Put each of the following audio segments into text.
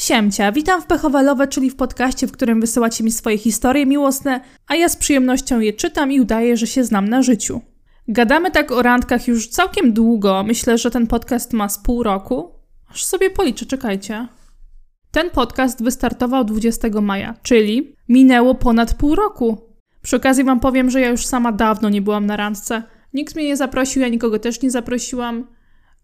Siemcia, witam w Pechowalowe, czyli w podcaście, w którym wysyłacie mi swoje historie miłosne, a ja z przyjemnością je czytam i udaję, że się znam na życiu. Gadamy tak o randkach już całkiem długo, myślę, że ten podcast ma z pół roku. Aż sobie policzę, czekajcie. Ten podcast wystartował 20 maja, czyli minęło ponad pół roku. Przy okazji wam powiem, że ja już sama dawno nie byłam na randce. Nikt mnie nie zaprosił, ja nikogo też nie zaprosiłam.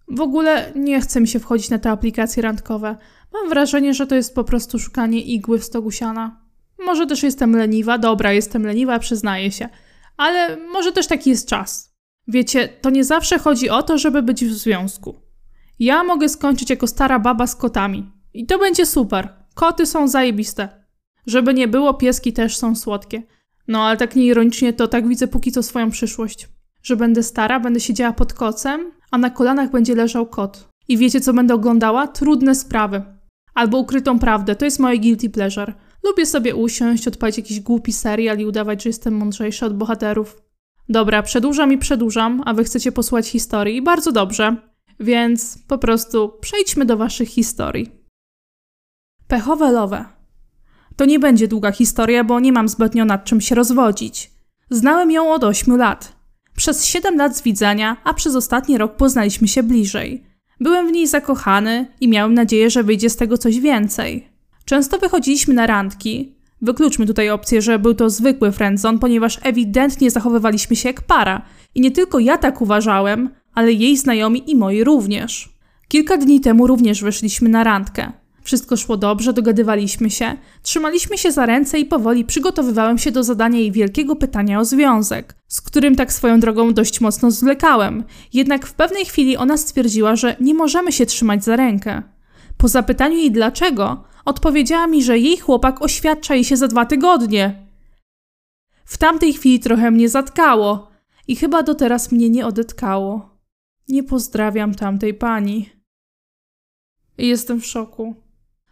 W ogóle nie chce mi się wchodzić na te aplikacje randkowe. Mam wrażenie, że to jest po prostu szukanie igły w stogu siana. Może też jestem leniwa, dobra, jestem leniwa, przyznaję się. Ale może też taki jest czas. Wiecie, to nie zawsze chodzi o to, żeby być w związku. Ja mogę skończyć jako stara baba z kotami. I to będzie super. Koty są zajebiste. Żeby nie było, pieski też są słodkie. No ale tak nieironicznie to tak widzę póki co swoją przyszłość. Że będę stara, będę siedziała pod kocem, a na kolanach będzie leżał kot. I wiecie co będę oglądała? Trudne sprawy. Albo ukrytą prawdę. To jest moje guilty pleasure. Lubię sobie usiąść, odpalić jakiś głupi serial i udawać, że jestem mądrzejsza od bohaterów. Dobra, przedłużam i przedłużam, a wy chcecie posłuchać historii. Bardzo dobrze. Więc po prostu przejdźmy do waszych historii. Pechowe lowe. To nie będzie długa historia, bo nie mam zbytnio nad czym się rozwodzić. Znałem ją od 8 lat. Przez 7 lat zwidzania, a przez ostatni rok poznaliśmy się bliżej. Byłem w niej zakochany i miałem nadzieję, że wyjdzie z tego coś więcej. Często wychodziliśmy na randki. Wykluczmy tutaj opcję, że był to zwykły friendzone, ponieważ ewidentnie zachowywaliśmy się jak para. I nie tylko ja tak uważałem, ale jej znajomi i moi również. Kilka dni temu również wyszliśmy na randkę. Wszystko szło dobrze, dogadywaliśmy się, trzymaliśmy się za ręce i powoli przygotowywałem się do zadania jej wielkiego pytania o związek, z którym tak swoją drogą dość mocno zwlekałem. Jednak w pewnej chwili ona stwierdziła, że nie możemy się trzymać za rękę. Po zapytaniu jej dlaczego, odpowiedziała mi, że jej chłopak oświadcza jej się za dwa tygodnie. W tamtej chwili trochę mnie zatkało i chyba do teraz mnie nie odetkało. Nie pozdrawiam tamtej pani. Jestem w szoku.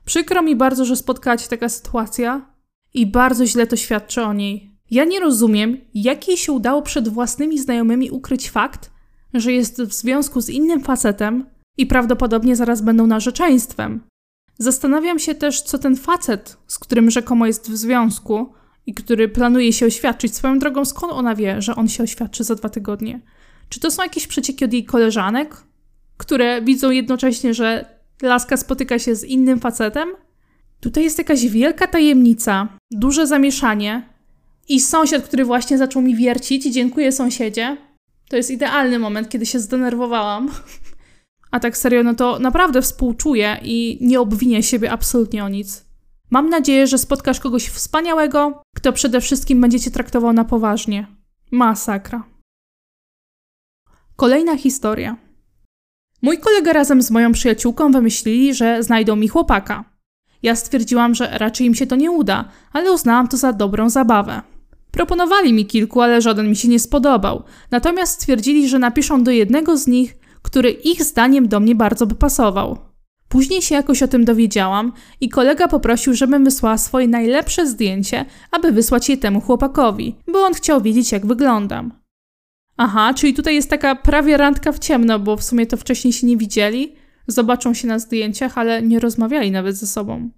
Przykro mi bardzo, że spotkała cię taka sytuacja i bardzo źle to świadczy o niej. Ja nie rozumiem, jak jej się udało przed własnymi znajomymi ukryć fakt, że jest w związku z innym facetem i prawdopodobnie zaraz będą narzeczeństwem. Zastanawiam się też, co ten facet, z którym rzekomo jest w związku i który planuje się oświadczyć swoją drogą, skąd ona wie, że on się oświadczy za dwa tygodnie. Czy to są jakieś przecieki od jej koleżanek, które widzą jednocześnie, że laska spotyka się z innym facetem? Tutaj jest jakaś wielka tajemnica, duże zamieszanie i sąsiad, który właśnie zaczął mi wiercić, dziękuję sąsiedzie. To jest idealny moment, kiedy się zdenerwowałam. A tak serio, no to naprawdę współczuję i nie obwinię siebie absolutnie o nic. Mam nadzieję, że spotkasz kogoś wspaniałego, kto przede wszystkim będzie cię traktował na poważnie. Masakra. Kolejna historia. Mój kolega razem z moją przyjaciółką wymyślili, że znajdą mi chłopaka. Ja stwierdziłam, że raczej im się to nie uda, ale uznałam to za dobrą zabawę. Proponowali mi kilku, ale żaden mi się nie spodobał. Natomiast stwierdzili, że napiszą do jednego z nich, który ich zdaniem do mnie bardzo by pasował. Później się jakoś o tym dowiedziałam i kolega poprosił, żebym wysłała swoje najlepsze zdjęcie, aby wysłać je temu chłopakowi, bo on chciał wiedzieć, jak wyglądam. Aha, czyli tutaj jest taka prawie randka w ciemno, bo w sumie to wcześniej się nie widzieli, zobaczą się na zdjęciach, ale nie rozmawiali nawet ze sobą.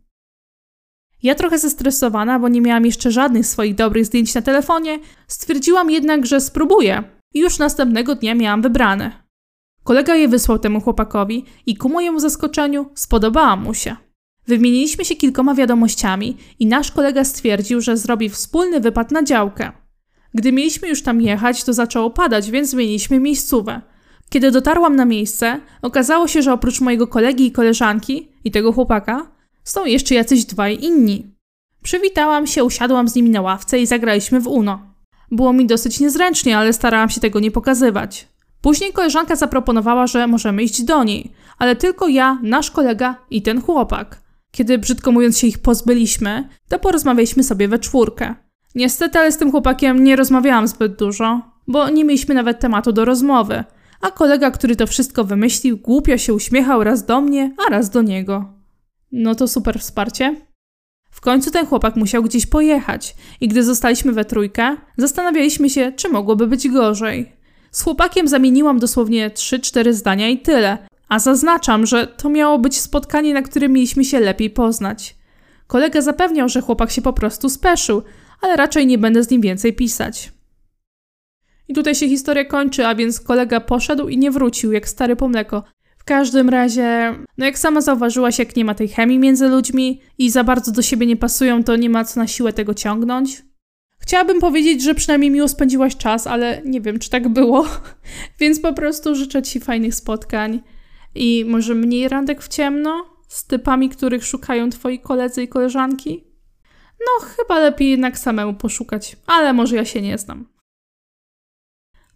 Ja trochę zestresowana, bo nie miałam jeszcze żadnych swoich dobrych zdjęć na telefonie, stwierdziłam jednak, że spróbuję i już następnego dnia miałam wybrane. Kolega je wysłał temu chłopakowi i ku mojemu zaskoczeniu spodobała mu się. Wymieniliśmy się kilkoma wiadomościami i nasz kolega stwierdził, że zrobi wspólny wypad na działkę. Gdy mieliśmy już tam jechać, to zaczęło padać, więc zmieniliśmy miejscówę. Kiedy dotarłam na miejsce, okazało się, że oprócz mojego kolegi i koleżanki i tego chłopaka, są jeszcze jacyś dwaj inni. Przywitałam się, usiadłam z nimi na ławce i zagraliśmy w Uno. Było mi dosyć niezręcznie, ale starałam się tego nie pokazywać. Później koleżanka zaproponowała, że możemy iść do niej, ale tylko ja, nasz kolega i ten chłopak. Kiedy brzydko mówiąc się ich pozbyliśmy, to porozmawialiśmy sobie we czwórkę. Niestety, ale z tym chłopakiem nie rozmawiałam zbyt dużo, bo nie mieliśmy nawet tematu do rozmowy, a kolega, który to wszystko wymyślił, głupio się uśmiechał raz do mnie, a raz do niego. No to super wsparcie. W końcu ten chłopak musiał gdzieś pojechać i gdy zostaliśmy we trójkę, zastanawialiśmy się, czy mogłoby być gorzej. Z chłopakiem zamieniłam dosłownie 3-4 zdania i tyle, A zaznaczam, że to miało być spotkanie, na którym mieliśmy się lepiej poznać. Kolega zapewniał, że chłopak się po prostu speszył, ale raczej nie będę z nim więcej pisać. I tutaj się historia kończy, a więc kolega poszedł i nie wrócił, jak stary po mleko. W każdym razie, no jak sama zauważyłaś, jak nie ma tej chemii między ludźmi i za bardzo do siebie nie pasują, to nie ma co na siłę tego ciągnąć. Chciałabym powiedzieć, że przynajmniej miło spędziłaś czas, ale nie wiem, czy tak było. Więc po prostu życzę Ci fajnych spotkań i może mniej randek w ciemno z typami, których szukają Twoi koledzy i koleżanki. No, chyba lepiej jednak samemu poszukać, ale może ja się nie znam.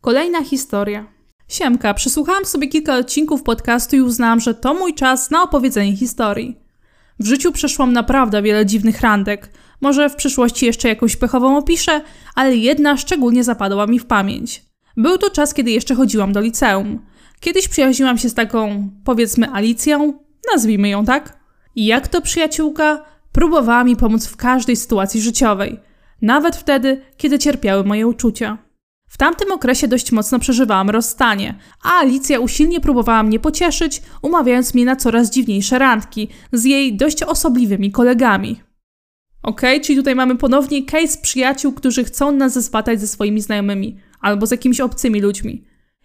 Kolejna historia. Siemka, przesłuchałam sobie kilka odcinków podcastu i uznałam, że to mój czas na opowiedzenie historii. W życiu przeszłam naprawdę wiele dziwnych randek. Może w przyszłości jeszcze jakąś pechową opiszę, ale jedna szczególnie zapadła mi w pamięć. Był to czas, kiedy jeszcze chodziłam do liceum. Kiedyś przyjaźniłam się z taką, powiedzmy, Alicją, nazwijmy ją tak. I jak to przyjaciółka, próbowała mi pomóc w każdej sytuacji życiowej, nawet wtedy, kiedy cierpiały moje uczucia. W tamtym okresie dość mocno przeżywałam rozstanie, a Alicja usilnie próbowała mnie pocieszyć, umawiając mnie na coraz dziwniejsze randki z jej dość osobliwymi kolegami. Okej, okay, czyli tutaj mamy ponownie case przyjaciół, którzy chcą nas zespatać ze swoimi znajomymi albo z jakimiś obcymi ludźmi.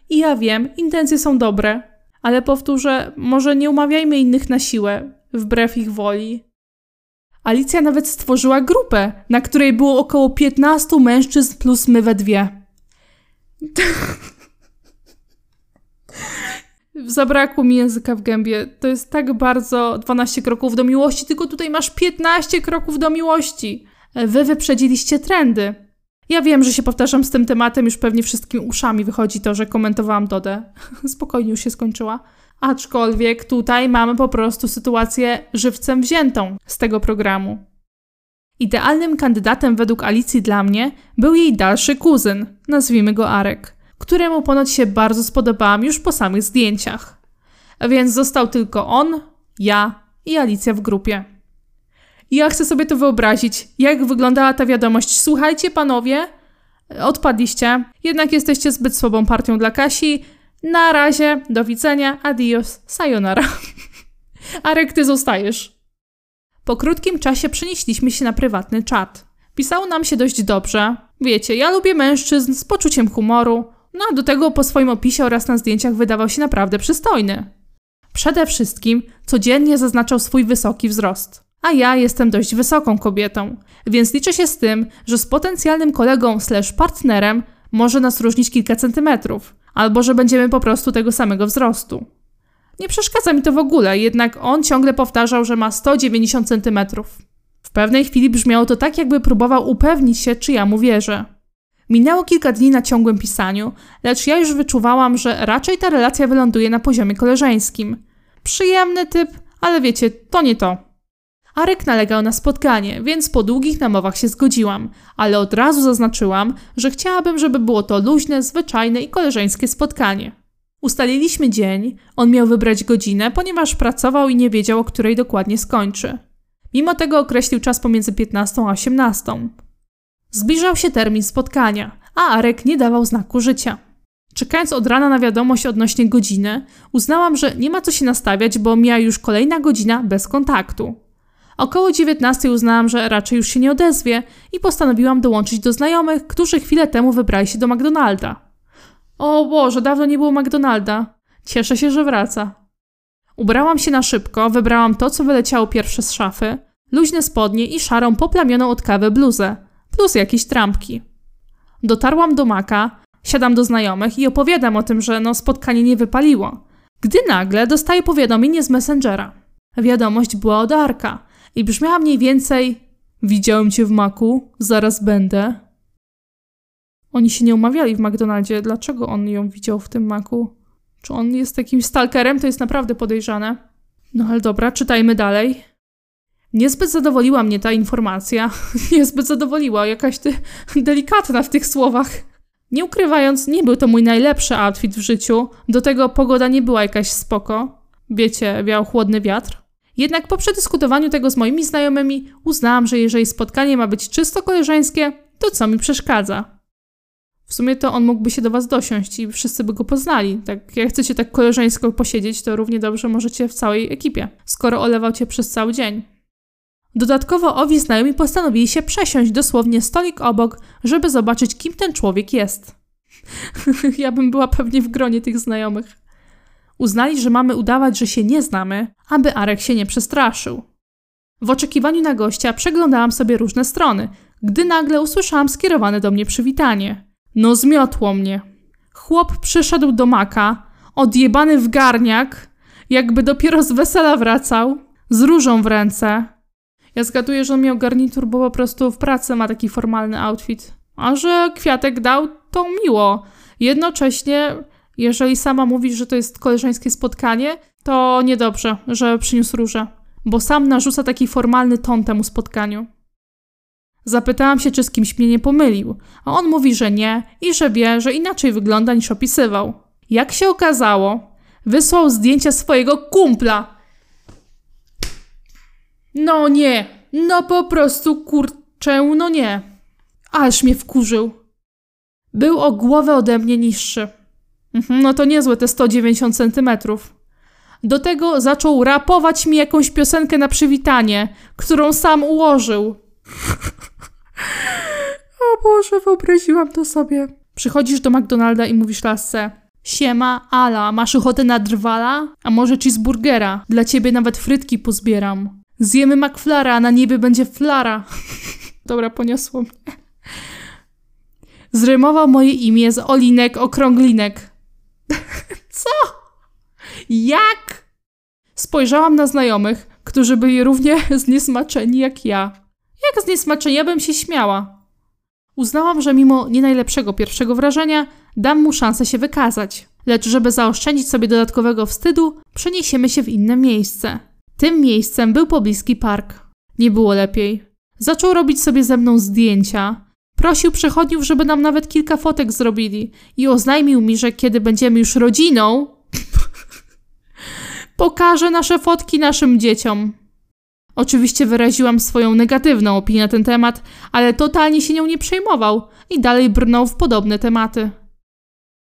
I ja wiem, intencje są dobre, ale powtórzę, może nie umawiajmy innych na siłę, wbrew ich woli. Alicja nawet stworzyła grupę, na której było około 15 mężczyzn plus my we dwie. Zabrakło mi języka w gębie. To jest tak bardzo 12 kroków do miłości, tylko tutaj masz 15 kroków do miłości. Wy wyprzedziliście trendy. Ja wiem, że się powtarzam z tym tematem, już pewnie wszystkim uszami wychodzi to, że komentowałam Dodę. Spokojnie już się skończyła. Aczkolwiek tutaj mamy po prostu sytuację żywcem wziętą z tego programu. Idealnym kandydatem według Alicji dla mnie był jej dalszy kuzyn, nazwijmy go Arek, któremu ponoć się bardzo spodobałam już po samych zdjęciach. Więc został tylko on, ja i Alicja w grupie. Ja chcę sobie to wyobrazić, jak wyglądała ta wiadomość. Słuchajcie, panowie, odpadliście, jednak jesteście zbyt słabą partią dla Kasi. Na razie, do widzenia, adios, sayonara. Arek, ty zostajesz. Po krótkim czasie przenieśliśmy się na prywatny czat. Pisało nam się dość dobrze. Wiecie, ja lubię mężczyzn z poczuciem humoru, no a do tego po swoim opisie oraz na zdjęciach wydawał się naprawdę przystojny. Przede wszystkim codziennie zaznaczał swój wysoki wzrost a ja jestem dość wysoką kobietą, więc liczę się z tym, że z potencjalnym kolegą slash partnerem może nas różnić kilka centymetrów, albo że będziemy po prostu tego samego wzrostu. Nie przeszkadza mi to w ogóle, jednak on ciągle powtarzał, że ma 190 centymetrów. W pewnej chwili brzmiało to tak, jakby próbował upewnić się, czy ja mu wierzę. Minęło kilka dni na ciągłym pisaniu, lecz ja już wyczuwałam, że raczej ta relacja wyląduje na poziomie koleżeńskim. Przyjemny typ, ale wiecie, to nie to. Arek nalegał na spotkanie, więc po długich namowach się zgodziłam, ale od razu zaznaczyłam, że chciałabym, żeby było to luźne, zwyczajne i koleżeńskie spotkanie. Ustaliliśmy dzień, on miał wybrać godzinę, ponieważ pracował i nie wiedział, o której dokładnie skończy. Mimo tego określił czas pomiędzy 15 a 18. Zbliżał się termin spotkania, a Arek nie dawał znaku życia. Czekając od rana na wiadomość odnośnie godziny, uznałam, że nie ma co się nastawiać, bo mija już kolejna godzina bez kontaktu. Około 19 uznałam, że raczej już się nie odezwie i postanowiłam dołączyć do znajomych, którzy chwilę temu wybrali się do McDonalda. O Boże, dawno nie było McDonalda. Cieszę się, że wraca. Ubrałam się na szybko, wybrałam to, co wyleciało pierwsze z szafy, luźne spodnie i szarą poplamioną od kawy bluzę, plus jakieś trampki. Dotarłam do maka, siadam do znajomych i opowiadam o tym, że no spotkanie nie wypaliło. Gdy nagle dostaję powiadomienie z Messengera. Wiadomość była od Arka i brzmiała mniej więcej: Widziałem cię w maku, zaraz będę. Oni się nie umawiali w McDonaldzie. Dlaczego on ją widział w tym maku? Czy on jest jakimś stalkerem? To jest naprawdę podejrzane. No ale dobra, czytajmy dalej. Niezbyt zadowoliła mnie ta informacja. Niezbyt zadowoliła, jakaś ty delikatna w tych słowach. Nie ukrywając, nie był to mój najlepszy outfit w życiu. Do tego pogoda nie była jakaś spoko. Wiecie, wiał chłodny wiatr. Jednak po przedyskutowaniu tego z moimi znajomymi uznałam, że jeżeli spotkanie ma być czysto koleżeńskie, to co mi przeszkadza? W sumie to on mógłby się do was dosiąść i wszyscy by go poznali. Tak, jak chcecie tak koleżeńsko posiedzieć, to równie dobrze możecie w całej ekipie, skoro olewał cię przez cały dzień. Dodatkowo owi znajomi postanowili się przesiąść dosłownie stolik obok, żeby zobaczyć, kim ten człowiek jest. ja bym była pewnie w gronie tych znajomych. Uznali, że mamy udawać, że się nie znamy, aby Arek się nie przestraszył. W oczekiwaniu na gościa przeglądałam sobie różne strony, gdy nagle usłyszałam skierowane do mnie przywitanie. No zmiotło mnie. Chłop przyszedł do maka, odjebany w garniak, jakby dopiero z wesela wracał, z różą w ręce. Ja zgaduję, że on miał garnitur, bo po prostu w pracy ma taki formalny outfit. A że kwiatek dał, to miło. Jednocześnie, jeżeli sama mówi, że to jest koleżeńskie spotkanie, to niedobrze, że przyniósł różę, bo sam narzuca taki formalny ton temu spotkaniu. Zapytałam się, czy z kimś mnie nie pomylił, a on mówi, że nie i że wie, że inaczej wygląda niż opisywał. Jak się okazało, wysłał zdjęcia swojego kumpla. No nie, no po prostu kurczę, no nie. Aż mnie wkurzył. Był o głowę ode mnie niższy. Mhm, no to niezłe te 190 centymetrów. Do tego zaczął rapować mi jakąś piosenkę na przywitanie, którą sam ułożył. o Boże, wyobraziłam to sobie. Przychodzisz do McDonalda i mówisz lasce Siema, Ala, masz ochotę na drwala? A może cheeseburgera? Dla ciebie nawet frytki pozbieram. Zjemy McFlara, a na niebie będzie flara. Dobra, poniosło mnie. Zrymował moje imię z Olinek Okrąglinek. Co? Jak? Spojrzałam na znajomych, którzy byli równie zniesmaczeni jak ja. Jak zniesmaczeni, ja bym się śmiała. Uznałam, że mimo nie najlepszego pierwszego wrażenia, dam mu szansę się wykazać. Lecz żeby zaoszczędzić sobie dodatkowego wstydu, przeniesiemy się w inne miejsce. Tym miejscem był pobliski park. Nie było lepiej. Zaczął robić sobie ze mną zdjęcia. Prosił przechodniów, żeby nam nawet kilka fotek zrobili i oznajmił mi, że kiedy będziemy już rodziną, pokaże nasze fotki naszym dzieciom. Oczywiście wyraziłam swoją negatywną opinię na ten temat, ale totalnie się nią nie przejmował i dalej brnął w podobne tematy.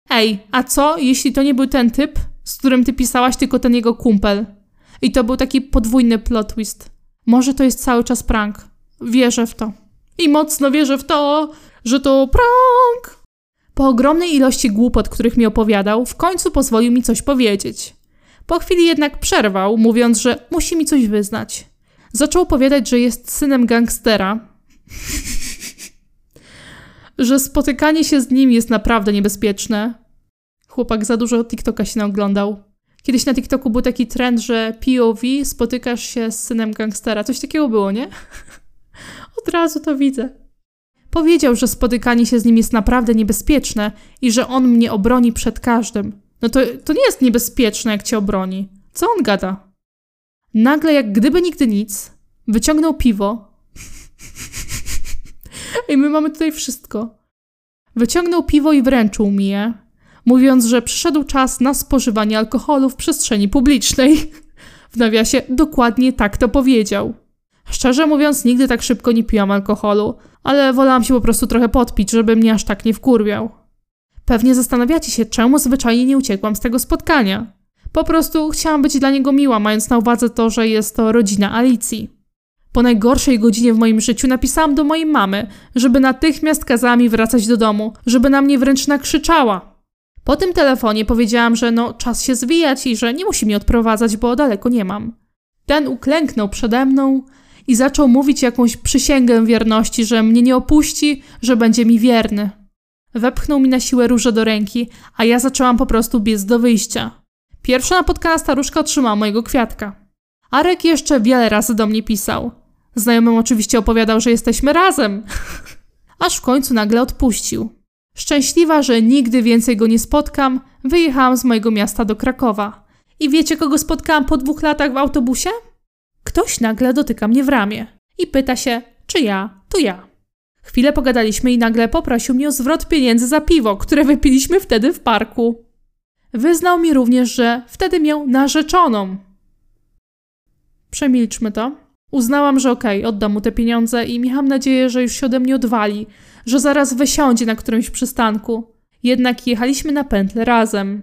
Ej, a co, jeśli to nie był ten typ, z którym ty pisałaś, tylko ten jego kumpel? I to był taki podwójny plot twist. Może to jest cały czas prank. Wierzę w to. I mocno wierzę w to, że to prank. Po ogromnej ilości głupot, których mi opowiadał, w końcu pozwolił mi coś powiedzieć. Po chwili jednak przerwał, mówiąc, że musi mi coś wyznać. Zaczął opowiadać, że jest synem gangstera, że spotykanie się z nim jest naprawdę niebezpieczne. Chłopak za dużo TikToka się oglądał. Kiedyś na TikToku był taki trend, że POV spotykasz się z synem gangstera. Coś takiego było, nie? Od razu to widzę. Powiedział, że spotykanie się z nim jest naprawdę niebezpieczne i że on mnie obroni przed każdym. No to, to nie jest niebezpieczne, jak cię obroni. Co on gada? Nagle, jak gdyby nigdy nic, wyciągnął piwo. I my mamy tutaj wszystko. Wyciągnął piwo i wręczył mi je, mówiąc, że przyszedł czas na spożywanie alkoholu w przestrzeni publicznej. W nawiasie dokładnie tak to powiedział. Szczerze mówiąc, nigdy tak szybko nie piłam alkoholu, ale wolałam się po prostu trochę podpić, żeby mnie aż tak nie wkurwiał. Pewnie zastanawiacie się, czemu zwyczajnie nie uciekłam z tego spotkania. Po prostu chciałam być dla niego miła, mając na uwadze to, że jest to rodzina Alicji. Po najgorszej godzinie w moim życiu napisałam do mojej mamy, żeby natychmiast kazała mi wracać do domu, żeby na mnie wręcz nakrzyczała. Po tym telefonie powiedziałam, że no czas się zwijać i że nie musi mnie odprowadzać, bo daleko nie mam. Ten uklęknął przede mną i zaczął mówić jakąś przysięgę wierności, że mnie nie opuści, że będzie mi wierny. Wepchnął mi na siłę różę do ręki, a ja zaczęłam po prostu biec do wyjścia. Pierwsza napotkana staruszka otrzymała mojego kwiatka. Arek jeszcze wiele razy do mnie pisał. Znajomym oczywiście opowiadał, że jesteśmy razem. Aż w końcu nagle odpuścił. Szczęśliwa, że nigdy więcej go nie spotkam, wyjechałam z mojego miasta do Krakowa. I wiecie, kogo spotkałam po dwóch latach w autobusie? Ktoś nagle dotyka mnie w ramię i pyta się, czy ja, to ja. Chwilę pogadaliśmy i nagle poprosił mnie o zwrot pieniędzy za piwo, które wypiliśmy wtedy w parku. Wyznał mi również, że wtedy miał narzeczoną. Przemilczmy to. Uznałam, że okej, okay, oddam mu te pieniądze i miałam nadzieję, że już się ode mnie odwali, że zaraz wysiądzie na którymś przystanku. Jednak jechaliśmy na pętlę razem.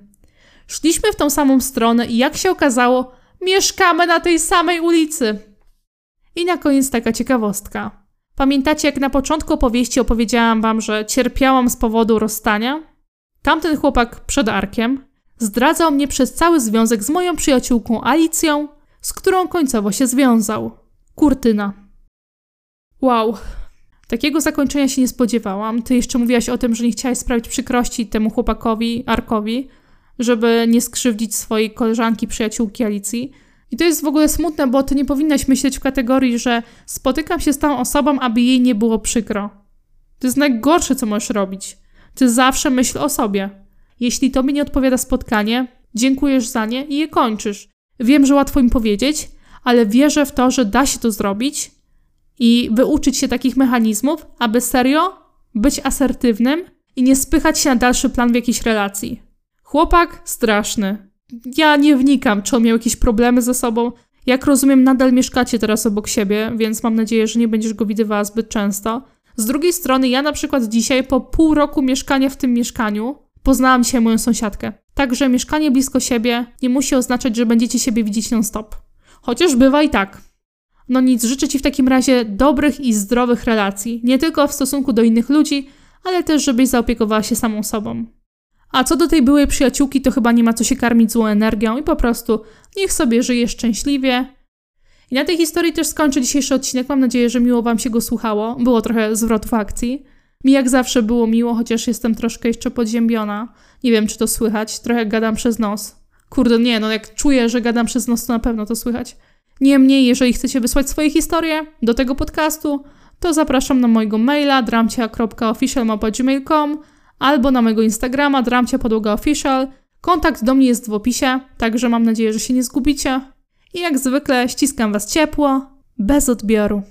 Szliśmy w tą samą stronę i jak się okazało, mieszkamy na tej samej ulicy. I na koniec taka ciekawostka. Pamiętacie, jak na początku opowieści opowiedziałam wam, że cierpiałam z powodu rozstania? Tamten chłopak przed arkiem zdradzał mnie przez cały związek z moją przyjaciółką Alicją, z którą końcowo się związał. Kurtyna. Wow. Takiego zakończenia się nie spodziewałam. Ty jeszcze mówiłaś o tym, że nie chciałaś sprawić przykrości temu chłopakowi, Arkowi, żeby nie skrzywdzić swojej koleżanki, przyjaciółki Alicji. I to jest w ogóle smutne, bo ty nie powinnaś myśleć w kategorii, że spotykam się z tą osobą, aby jej nie było przykro. To jest najgorsze, co możesz robić. Ty zawsze myśl o sobie. Jeśli tobie nie odpowiada spotkanie, dziękujesz za nie i je kończysz. Wiem, że łatwo im powiedzieć, ale wierzę w to, że da się to zrobić i wyuczyć się takich mechanizmów, aby serio być asertywnym i nie spychać się na dalszy plan w jakiejś relacji. Chłopak straszny. Ja nie wnikam, czy on miał jakieś problemy ze sobą. Jak rozumiem, nadal mieszkacie teraz obok siebie, więc mam nadzieję, że nie będziesz go widywała zbyt często. Z drugiej strony, ja na przykład dzisiaj, po pół roku mieszkania w tym mieszkaniu, poznałam dzisiaj moją sąsiadkę. Także mieszkanie blisko siebie nie musi oznaczać, że będziecie siebie widzieć non-stop. Chociaż bywa i tak. No nic, życzę Ci w takim razie dobrych i zdrowych relacji, nie tylko w stosunku do innych ludzi, ale też, żebyś zaopiekowała się samą sobą. A co do tej byłej przyjaciółki, to chyba nie ma co się karmić złą energią i po prostu niech sobie żyje szczęśliwie. I na tej historii też skończę dzisiejszy odcinek. Mam nadzieję, że miło Wam się go słuchało. Było trochę zwrotów akcji. Mi jak zawsze było miło, chociaż jestem troszkę jeszcze podziębiona. Nie wiem, czy to słychać. Trochę gadam przez nos. Kurde, nie, no jak czuję, że gadam przez nos, to na pewno to słychać. Niemniej, jeżeli chcecie wysłać swoje historie do tego podcastu, to zapraszam na mojego maila dramcia.official.gmail.com albo na mojego Instagrama dramcia podłoga official. Kontakt do mnie jest w opisie, także mam nadzieję, że się nie zgubicie. I jak zwykle ściskam Was ciepło, bez odbioru.